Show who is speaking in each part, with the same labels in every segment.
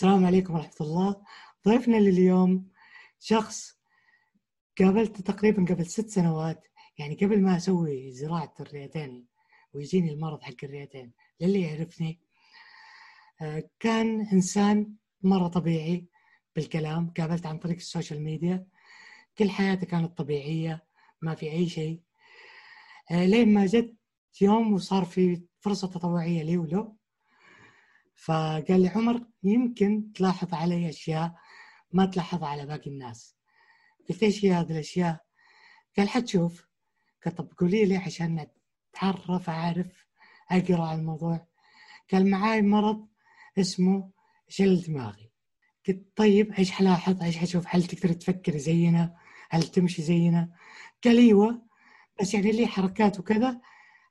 Speaker 1: السلام عليكم ورحمة الله. ضيفنا لليوم شخص قابلته تقريبا قبل ست سنوات يعني قبل ما أسوي زراعة الرئتين ويجيني المرض حق الرئتين للي يعرفني آه، كان إنسان مرة طبيعي بالكلام قابلته عن طريق ال social media. كل حياته كانت طبيعية ما في أي شيء. آه، لين ما جت يوم وصار في فرصة تطوعية لي وله فقال لي عمر يمكن تلاحظ علي أشياء ما تلاحظها على باقي الناس. قلت إيش هي هذه الأشياء؟ قال حتشوف قلت طب قولي لي عشان أتعرف أعرف أقرأ على الموضوع. قال معاي مرض اسمه شل دماغي. قلت طيب إيش حلاحظ؟ إيش حشوف؟ هل تقدر تفكر زينا؟ هل تمشي زينا؟ قال أيوه بس يعني لي حركات وكذا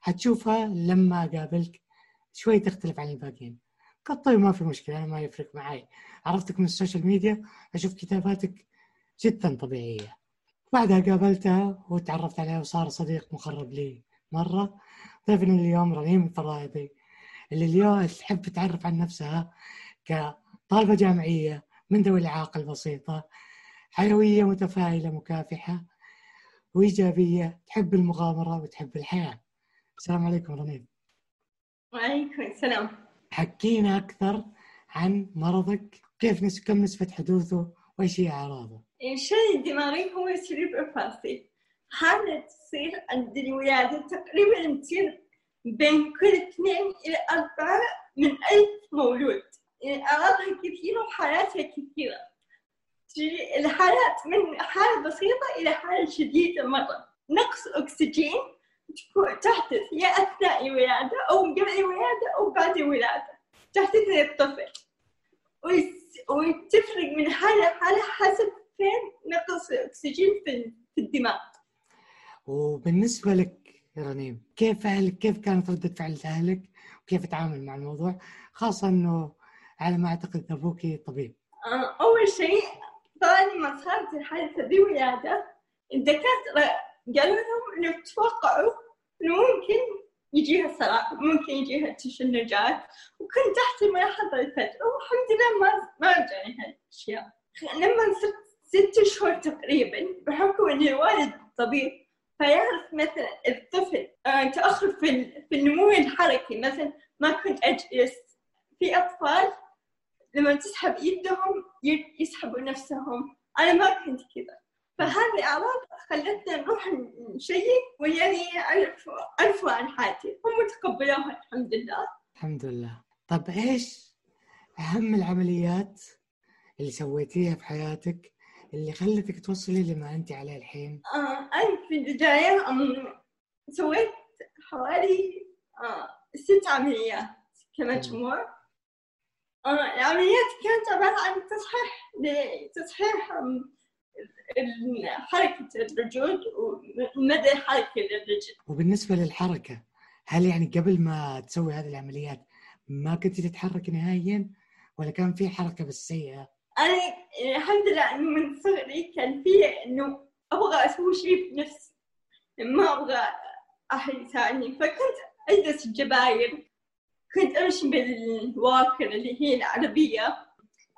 Speaker 1: حتشوفها لما أقابلك. شوي تختلف عن الباقيين. قلت طيب ما في مشكلة أنا ما يفرق معي عرفتك من ال social media؟ أشوف كتاباتك جدا طبيعية. بعدها قابلتها وتعرفت عليها وصار صديق مقرب لي مرة. ضيفنا اليوم رنيم الفرايضي اللي اليوم تحب تعرف عن نفسها كطالبة جامعية من ذوي الإعاقة البسيطة حيوية متفائلة مكافحة وإيجابية تحب المغامرة وتحب الحياة. السلام عليكم رنيم
Speaker 2: وعليكم السلام.
Speaker 1: حكينا أكثر عن مرضك كيف نس... كم نسبة حدوثه وإيش هي أعراضه.
Speaker 2: الشلل الدماغي هو سلوك أفاسي حالة تصير عند الولادة تقريبا تصير بين كل اثنين إلى أربعة من ألف مولود. يعني أعراضها كثيرة وحالاتها كثيرة. الحالات من حالة بسيطة إلى حالة شديدة مرة. نقص أكسجين تحدث يا أثناء الولادة أو قبل الولادة أو بعد الولادة. تحدث للطفل وتفرق من حالة لحالة حسب فين نقص الأكسجين في الدماغ.
Speaker 1: وبالنسبة لك يا رنيم كيف أهلك؟ كيف كانت ردة فعل أهلك؟ وكيف تعامل مع الموضوع؟ خاصة أنه على ما أعتقد أبوكي طبيب.
Speaker 2: آه، أول شيء طبعا لما صارت الحادثة بولادة الدكاترة قالوا لهم إنه توقعوا إنه ممكن يجيها صراع ممكن يجيها تشنجات وكنت احسب ملاحظة الفجأة والحمد لله ما ما رجعني هالأشياء. لما صرت ست شهور تقريبا بحكم ان الوالد طبيب فيعرف مثلا الطفل آه، تأخر في في النمو الحركي مثلا ما كنت أجلس. في أطفال لما تسحب يدهم يسحبوا نفسهم. أنا ما كنت كذا. فهذه الأعراض خلتنا نروح نشيك ويعني عرفوا عرفوا عن حالتي هم تقبلوها الحمد لله.
Speaker 1: الحمد لله. طب إيش أهم العمليات اللي سويتيها في حياتك اللي خلتك توصلي لما أنت عليه الحين؟
Speaker 2: آه أنا في البداية سويت حوالي آه ست عمليات كمجموع. آه العمليات كانت عبارة عن تصحيح لتصحيح حركة الرجل ومدى حركة الرجل
Speaker 1: وبالنسبة للحركة هل يعني قبل ما تسوي هذه العمليات ما كنت تتحرك نهائيا؟ ولا كان في حركة بس سيئة؟
Speaker 2: أنا الحمد لله من صغري كان في إنه أبغى أسوي شيء بنفسي. ما أبغى أحد يساعدني. فكنت أجلس الجباير. كنت أمشي بالواكر اللي هي العربية.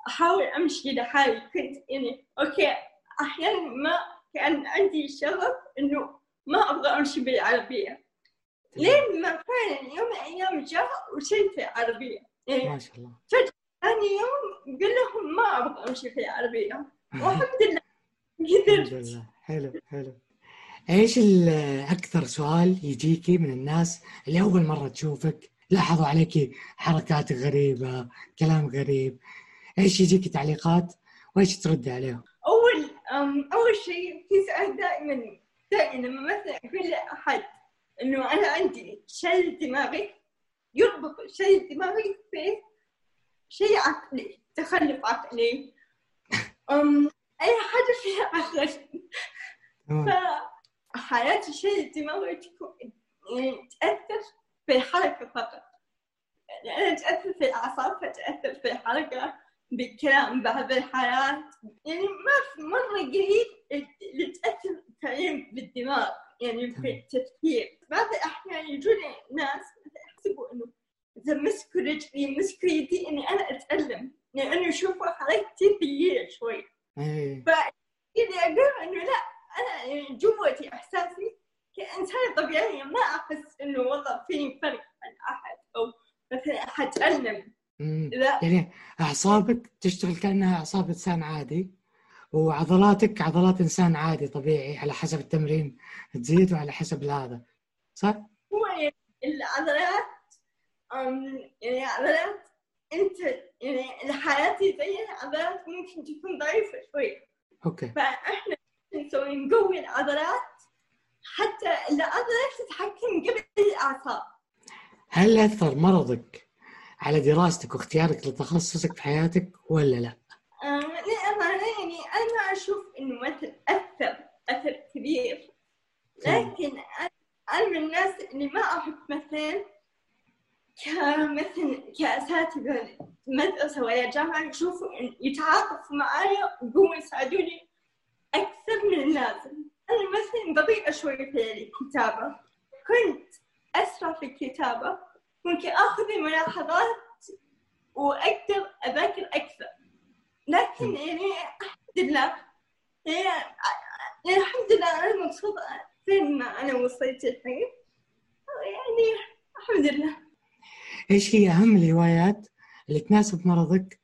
Speaker 2: أحاول أمشي لحالي. كنت يعني أوكي أحيانا ما كان عندي شغف إنه ما أبغى أمشي بالعربية. لين ما فعلا يوم من الأيام جاء وشلت العربية.
Speaker 1: يعني ما شاء الله.
Speaker 2: فجأة ثاني يوم قال لهم ما أبغى أمشي في العربية. والحمد لله. قدرت.
Speaker 1: حلو حلو. إيش أكثر سؤال يجيكي من الناس اللي أول مرة تشوفك لاحظوا عليكي حركات غريبة كلام غريب؟ إيش يجيكي تعليقات؟ وإيش ترد عليهم؟
Speaker 2: أول شيء في سؤال دائما دائما لما مثلا أقول لاحد إنه أنا عندي شلل دماغي يربط الشلل الدماغي في شيء عقلي تخلف عقلي. أم أي حاجة فيها عقل. فحياة الشلل الدماغي تكون يعني تأثر في الحركة فقط. يعني أنا تأثر في الأعصاب فتأثر في الحركة. بالكلام بعض الحالات يعني ما في مرة قليل اللي تأثر فعليا بالدماغ يعني في التفكير. بعض الأحيان يجوني ناس يحسبوا إنه إذا مسكوا رجلي مسكوا يدي إني أنا أتألم. لأنه يشوفوا حركتي ثقيلة شوي.
Speaker 1: إيه.
Speaker 2: إذا أقول إنه لا أنا يعني جوتي إحساسي كإنسانة طبيعية ما أحس إنه والله فيني فرق عن أحد أو مثلا حتألم. لا.
Speaker 1: يعني أعصابك تشتغل كأنها أعصاب إنسان عادي وعضلاتك عضلات إنسان عادي طبيعي على حسب التمرين تزيد وعلى حسب هذا صح؟
Speaker 2: هو يعني العضلات يعني عضلات أنت يعني حالاتي زي العضلات ممكن تكون ضعيفة شوي.
Speaker 1: أوكي.
Speaker 2: فإحنا نسوي نقوي العضلات حتى العضلات تتحكم قبل الأعصاب.
Speaker 1: هل أثر مرضك على دراستك واختيارك لتخصصك في حياتك ولا لا؟
Speaker 2: للأمانة يعني أنا ما أشوف إنه مثل أثر أثر كبير. لكن أنا- من الناس اللي ما أحب مثلا كمثل كأساتذة مدرسة ولا جامعة يشوفوا يتعاطفوا معايا ويقوموا يساعدوني أكثر من اللازم. أنا مثلا بطيئة شوي في الكتابة. كنت أسرع في الكتابة. ممكن آخذ الملاحظات وأقدر أذاكر أكثر. لكن يعني الحمد لله يعني الحمد لله أنا مبسوطة فين ما أنا وصلت الحين. يعني الحمد لله.
Speaker 1: إيش هي أهم الهوايات اللي تناسب مرضك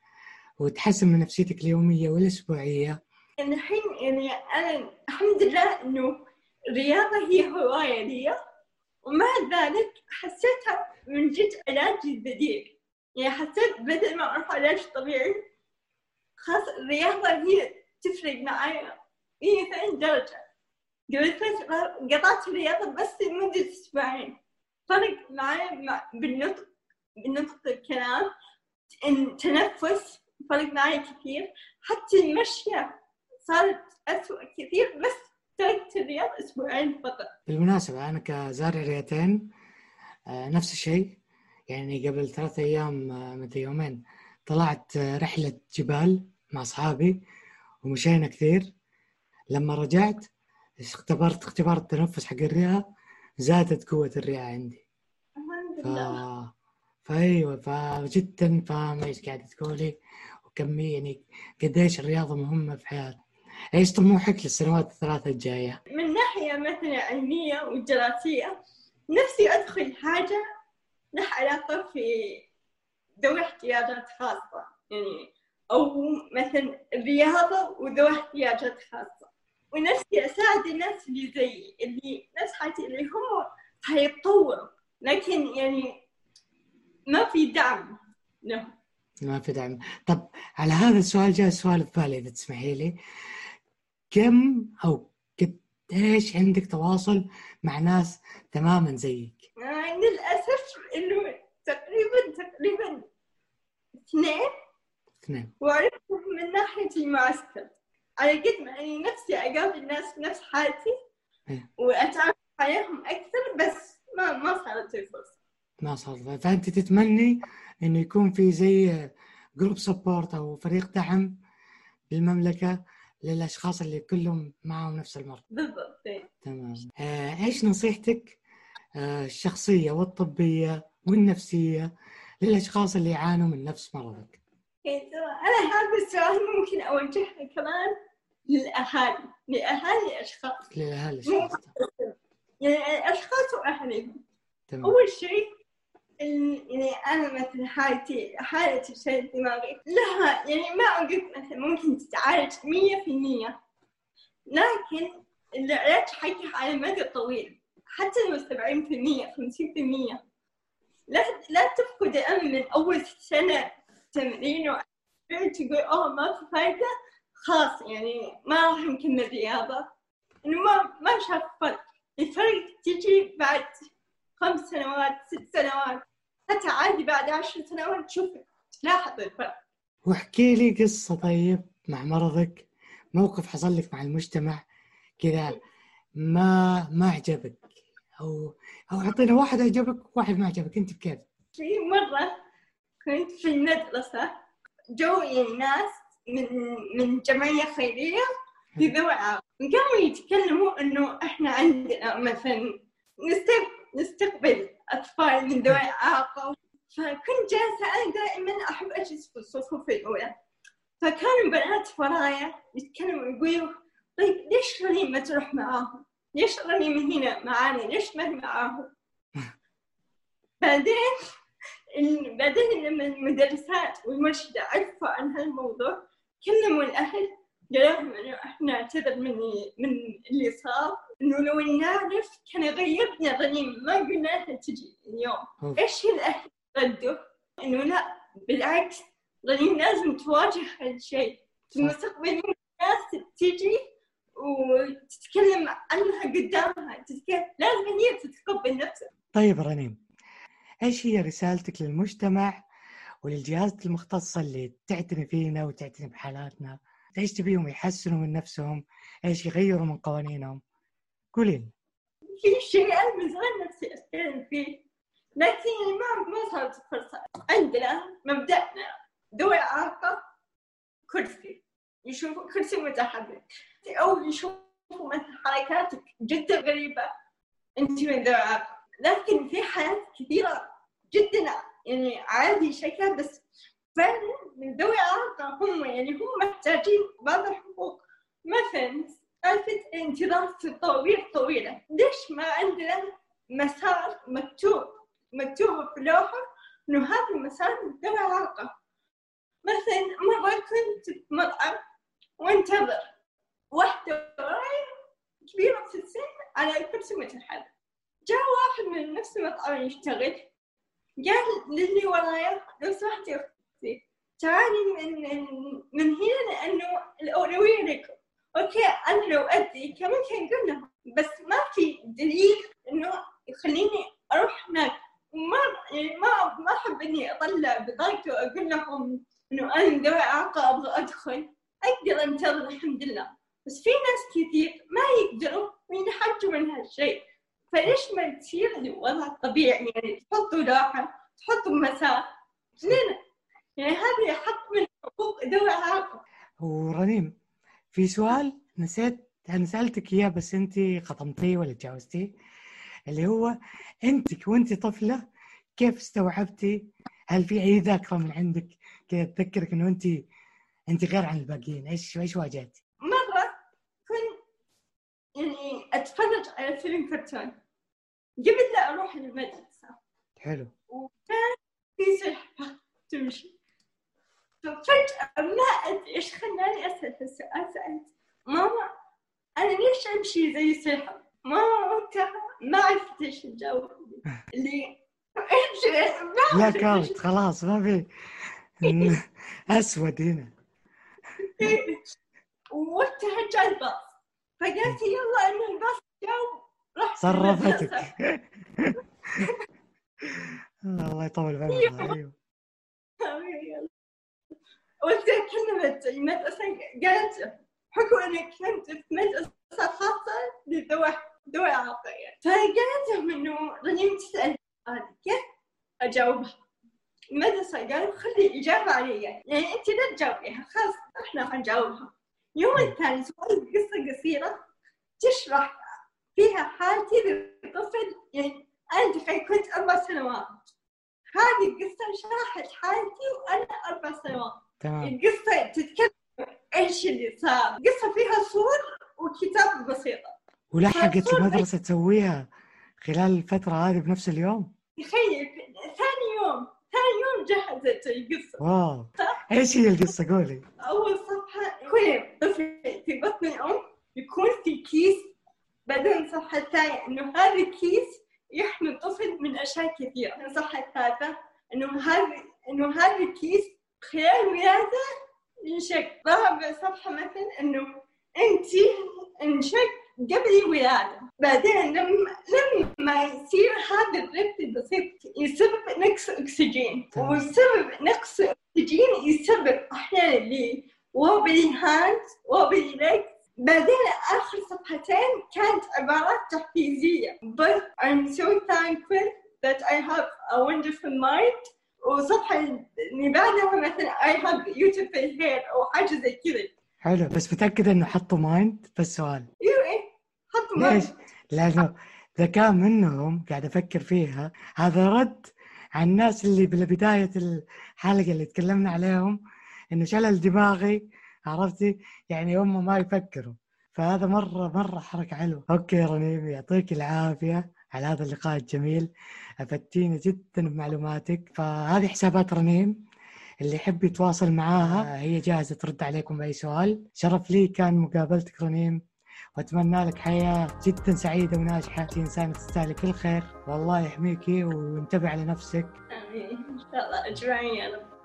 Speaker 1: وتحسن من نفسيتك اليومية والأسبوعية؟
Speaker 2: يعني الحين يعني أنا الحمد لله إنه الرياضة هي هواية لي ومع ذلك حسيتها من جد علاجي البديل يعني حسيت بدل ما أروح علاج طبيعي خلاص الرياضة هي تفرق معايا. 200 درجة. قبل فترة قطعت الرياضة بس لمدة أسبوعين. فرق معايا مع بالنطق بالنطق الكلام. التنفس فرق معايا كثير. حتى المشية صارت أسوأ كثير بس تركت الرياض أسبوعين فقط.
Speaker 1: بالمناسبة أنا كزارع رئتين آه، نفس الشيء. يعني قبل ثلاثة أيام آه، مدري يومين طلعت آه، رحلة جبال مع أصحابي ومشينا كثير. لما رجعت اختبرت اختبار التنفس حق الرئة زادت قوة الرئة عندي.
Speaker 2: الحمد
Speaker 1: ف... فأيوة فجدا فاهم إيش قاعدة تقولي؟ وكمية يعني قديش الرياضة مهمة في حياتك إيش طموحك للسنوات الثلاثة الجاية؟
Speaker 2: من ناحية مثلا علمية ودراسية نفسي أدخل حاجة لها علاقة في ذوي احتياجات خاصة. يعني أو مثلا الرياضة وذوي احتياجات خاصة. ونفسي أساعد الناس اللي زيي اللي نفس حالتي اللي هم حيتطوروا لكن يعني ما في دعم لهم.
Speaker 1: ما في دعم. طب على هذا السؤال جاء سؤال في بالي إذا تسمحي لي. كم أو قديش عندك تواصل مع ناس تماما زيك؟
Speaker 2: آه، للأسف إنه تقريبا تقريبا اثنين
Speaker 1: اثنين
Speaker 2: وعرفتهم من ناحية المعسكر على قد ما أني نفسي أقابل ناس نفس حالتي
Speaker 1: إيه.
Speaker 2: وأتعرف عليهم أكثر بس ما ما صارت الفرصة
Speaker 1: ما صار فأنت تتمني إنه يكون في زي group support أو فريق دعم بالمملكة للأشخاص اللي كلهم معهم نفس المرض
Speaker 2: بالضبط إيه.
Speaker 1: تمام. آه، إيش نصيحتك آه، الشخصية والطبية والنفسية للأشخاص اللي يعانوا من نفس مرضك؟
Speaker 2: إيه، أنا هذا السؤال ممكن أوجهه كمان للأهالي لأهالي الأشخاص. للأهالي
Speaker 1: الشخص
Speaker 2: يعني الأشخاص وأهلهم
Speaker 1: تمام.
Speaker 2: أول شيء يعني أنا مثل حالتي حالة الشلل الدماغي لها يعني ما أقول مثلا ممكن تتعالج مية في المية. لكن العلاج حقها على المدى الطويل. حتى لو سبعين في المية خمسين في المية. لا لا تفقد الأمل من أول سنة تمرين. تقول أوه ما في فايدة. خلاص يعني ما راح نكمل رياضة. إنه ما ما شاف فرق. الفرق تجي بعد خمس سنوات ست سنوات. حتى عادي بعد عشر سنوات تشوف تلاحظ الفرق.
Speaker 1: واحكي لي قصة طيب مع مرضك. موقف حصل لك مع المجتمع كذا ما ما عجبك أو أو أعطينا واحد عجبك وواحد ما عجبك. أنت بكيف؟
Speaker 2: في مرة كنت في المدرسة جو يعني ناس من من جمعية خيرية في ذوي قاموا يتكلموا إنه إحنا عندنا مثلا نستقبل نستقبل أطفال من ذوي إعاقة فكنت جالسة أنا دائما أحب أجلس في الصفوف الأولى فكانوا بنات ورايا يتكلموا يقولوا طيب ليش رنيم ما تروح معاهم؟ ليش رنيم هنا معانا؟ ليش ما معاهم؟ بعدين بعدين لما المدرسات والمرشدة عرفوا عن هالموضوع كلموا الأهل قالوا لهم إنه إحنا نعتذر من من اللي صار إنه لو نعرف كان غيرنا رنيم ما قلنا لها تجي اليوم. إيش الأهل ردوا؟ إنه لا بالعكس رنيم لازم تواجه هالشيء في المستقبل الناس تجي وتتكلم عنها قدامها. تتكلم لازم هي تتقبل نفسها
Speaker 1: طيب رنيم إيش هي رسالتك للمجتمع وللجهات المختصة اللي تعتني فينا وتعتني بحالاتنا؟ إيش تبيهم يحسنوا من نفسهم؟ إيش يغيروا من قوانينهم؟ قولي لنا.
Speaker 2: في شيء أنا من زمان نفسي اتكلم فيه. لكن ما ما صارت فرصة. عندنا مبدأنا ذوي إعاقة كرسي. يشوفوا كرسي متحرك. أو يشوفوا مثلا حركاتك جدا غريبة. أنت من ذوي إعاقة. لكن في حالات كثيرة جدا. يعني عادي شكلها بس فعلا من ذوي إعاقة هم. يعني هم محتاجين بعض الحقوق. مثلا سالفة انتظار طويل طويلة. ليش ما عندنا مسار مكتوب؟ مكتوب في لوحة إنه هذا المسار ذوي إعاقة مثلا مرة كنت في مطعم وانتظر. واحدة وراي كبيرة في السن على كرسي متحرك جاء واحد من نفس المطعم يشتغل. قال للي ورايا لو سمحتي أختي تعالي من من هنا لأنه الأولوية لكم. أوكي أنا لو أدي كان ممكن أقول لهم بس ما في دليل إنه يخليني أروح هناك. ما يعني ما ما أحب إني أطلع بطاقتي وأقول لهم إنه أنا ذوي إعاقة أبغى أدخل أقدر أنتظر الحمد لله. بس في ناس كثير ما يقدروا وينحجوا من هالشيء. فليش ما تصير الوضع طبيعي؟ يعني تحطوا لوحة تحطوا مسار ليه؟ يعني هذه حق من حقوق ذوي إعاقة
Speaker 1: ورنيم في سؤال نسيت أنا سألتك إياه بس أنت خطمتيه ولا تجاوزتيه اللي هو انت وأنت طفلة كيف استوعبتي؟ هل في أي ذاكرة من عندك كذا تذكرك إنه أنت أنت غير عن الباقيين؟ إيش إيش واجهتي؟
Speaker 2: مرة كنت يعني أتفرج على فيلم كرتون. قبل لا أروح المدرسة.
Speaker 1: حلو.
Speaker 2: وكان في سحبة تمشي. ففجأة ما أدري إيش خلاني أسأل هالسؤال سألت ماما أنا ليش أمشي زي سحب؟ ماما وقتها ما عرفت إيش الجو اللي إيش
Speaker 1: كارت خلاص ما في. أسود هنا.
Speaker 2: وقتها جاء الباص. فقالت يلا إن الباص جاء رحت
Speaker 1: صرفتك. الله يطول بعمرها أيوه.
Speaker 2: وتكلمت المدرسة قالت حكم إنك كنت في مدرسة خاصة لذوي ذوي إعاقة فقالت لهم إنه رنيم تسأل هذه كيف أجاوبها؟ المدرسة قالوا خلي إجابة علي. يعني أنت لا تجاوبيها خلاص إحنا حنجاوبها. اليوم الثاني سويت قصة قصيرة تشرح فيها حالتي لطفل يعني أنا تخيل كنت أربع سنوات. هذه القصة شرحت حالتي وأنا أربع سنوات.
Speaker 1: تمام.
Speaker 2: القصة تتكلم إيش اللي صار. قصة فيها صور وكتاب بسيطة
Speaker 1: ولحقت
Speaker 2: صور
Speaker 1: المدرسة تسويها خلال الفترة هذه بنفس اليوم؟
Speaker 2: تخيل ثاني يوم ثاني يوم جهزت القصة.
Speaker 1: واو. إيش هي القصة؟ قولي.
Speaker 2: أول صفحة كل طفل في بطن الأم يكون في كيس. بعدين الصفحة الثانية إنه هذا الكيس يحمي الطفل من أشياء كثيرة. الصفحة الثالثة إنه هذا إنه هذا الكيس خلال الولادة ينشق رابع صفحة مثلا إنه أنت انشق قبل الولادة. بعدين لما لما يصير هذا الربط البسيط يسبب نقص أكسجين.
Speaker 1: تمام.
Speaker 2: وسبب نقص الأكسجين يسبب أحيانا لي wobbly hands wobbly legs. بعدين آخر صفحتين كانت عبارات تحفيزية. But I'm so thankful that I have a wonderful mind. اللي بعدها مثلا I have beautiful hair أو حاجة زي كذا.
Speaker 1: حلو بس متأكدة إنه حطوا mind بس سؤال
Speaker 2: أيوه إيه حطوا
Speaker 1: ليش؟
Speaker 2: mind.
Speaker 1: لأنه ذكاء منهم قاعد أفكر فيها. هذا رد عن الناس اللي بداية الحلقة اللي تكلمنا عليهم إنه شلل دماغي عرفتي؟ يعني هم ما يفكروا. فهذا مرة مرة حركة حلوة. okay رنيم يعطيك العافية. على هذا اللقاء الجميل. افدتينا جدا بمعلوماتك. فهذه حسابات رنيم اللي يحب يتواصل معاها هي جاهزة ترد عليكم بأي سؤال. شرف لي كان مقابلتك رنيم وأتمنى لك حياة جدا سعيدة وناجحة. انت انسانه تستاهلي كل خير. والله يحميكي وانتبه على نفسك.
Speaker 2: آمين. إن شاء الله أجمعين يا رب.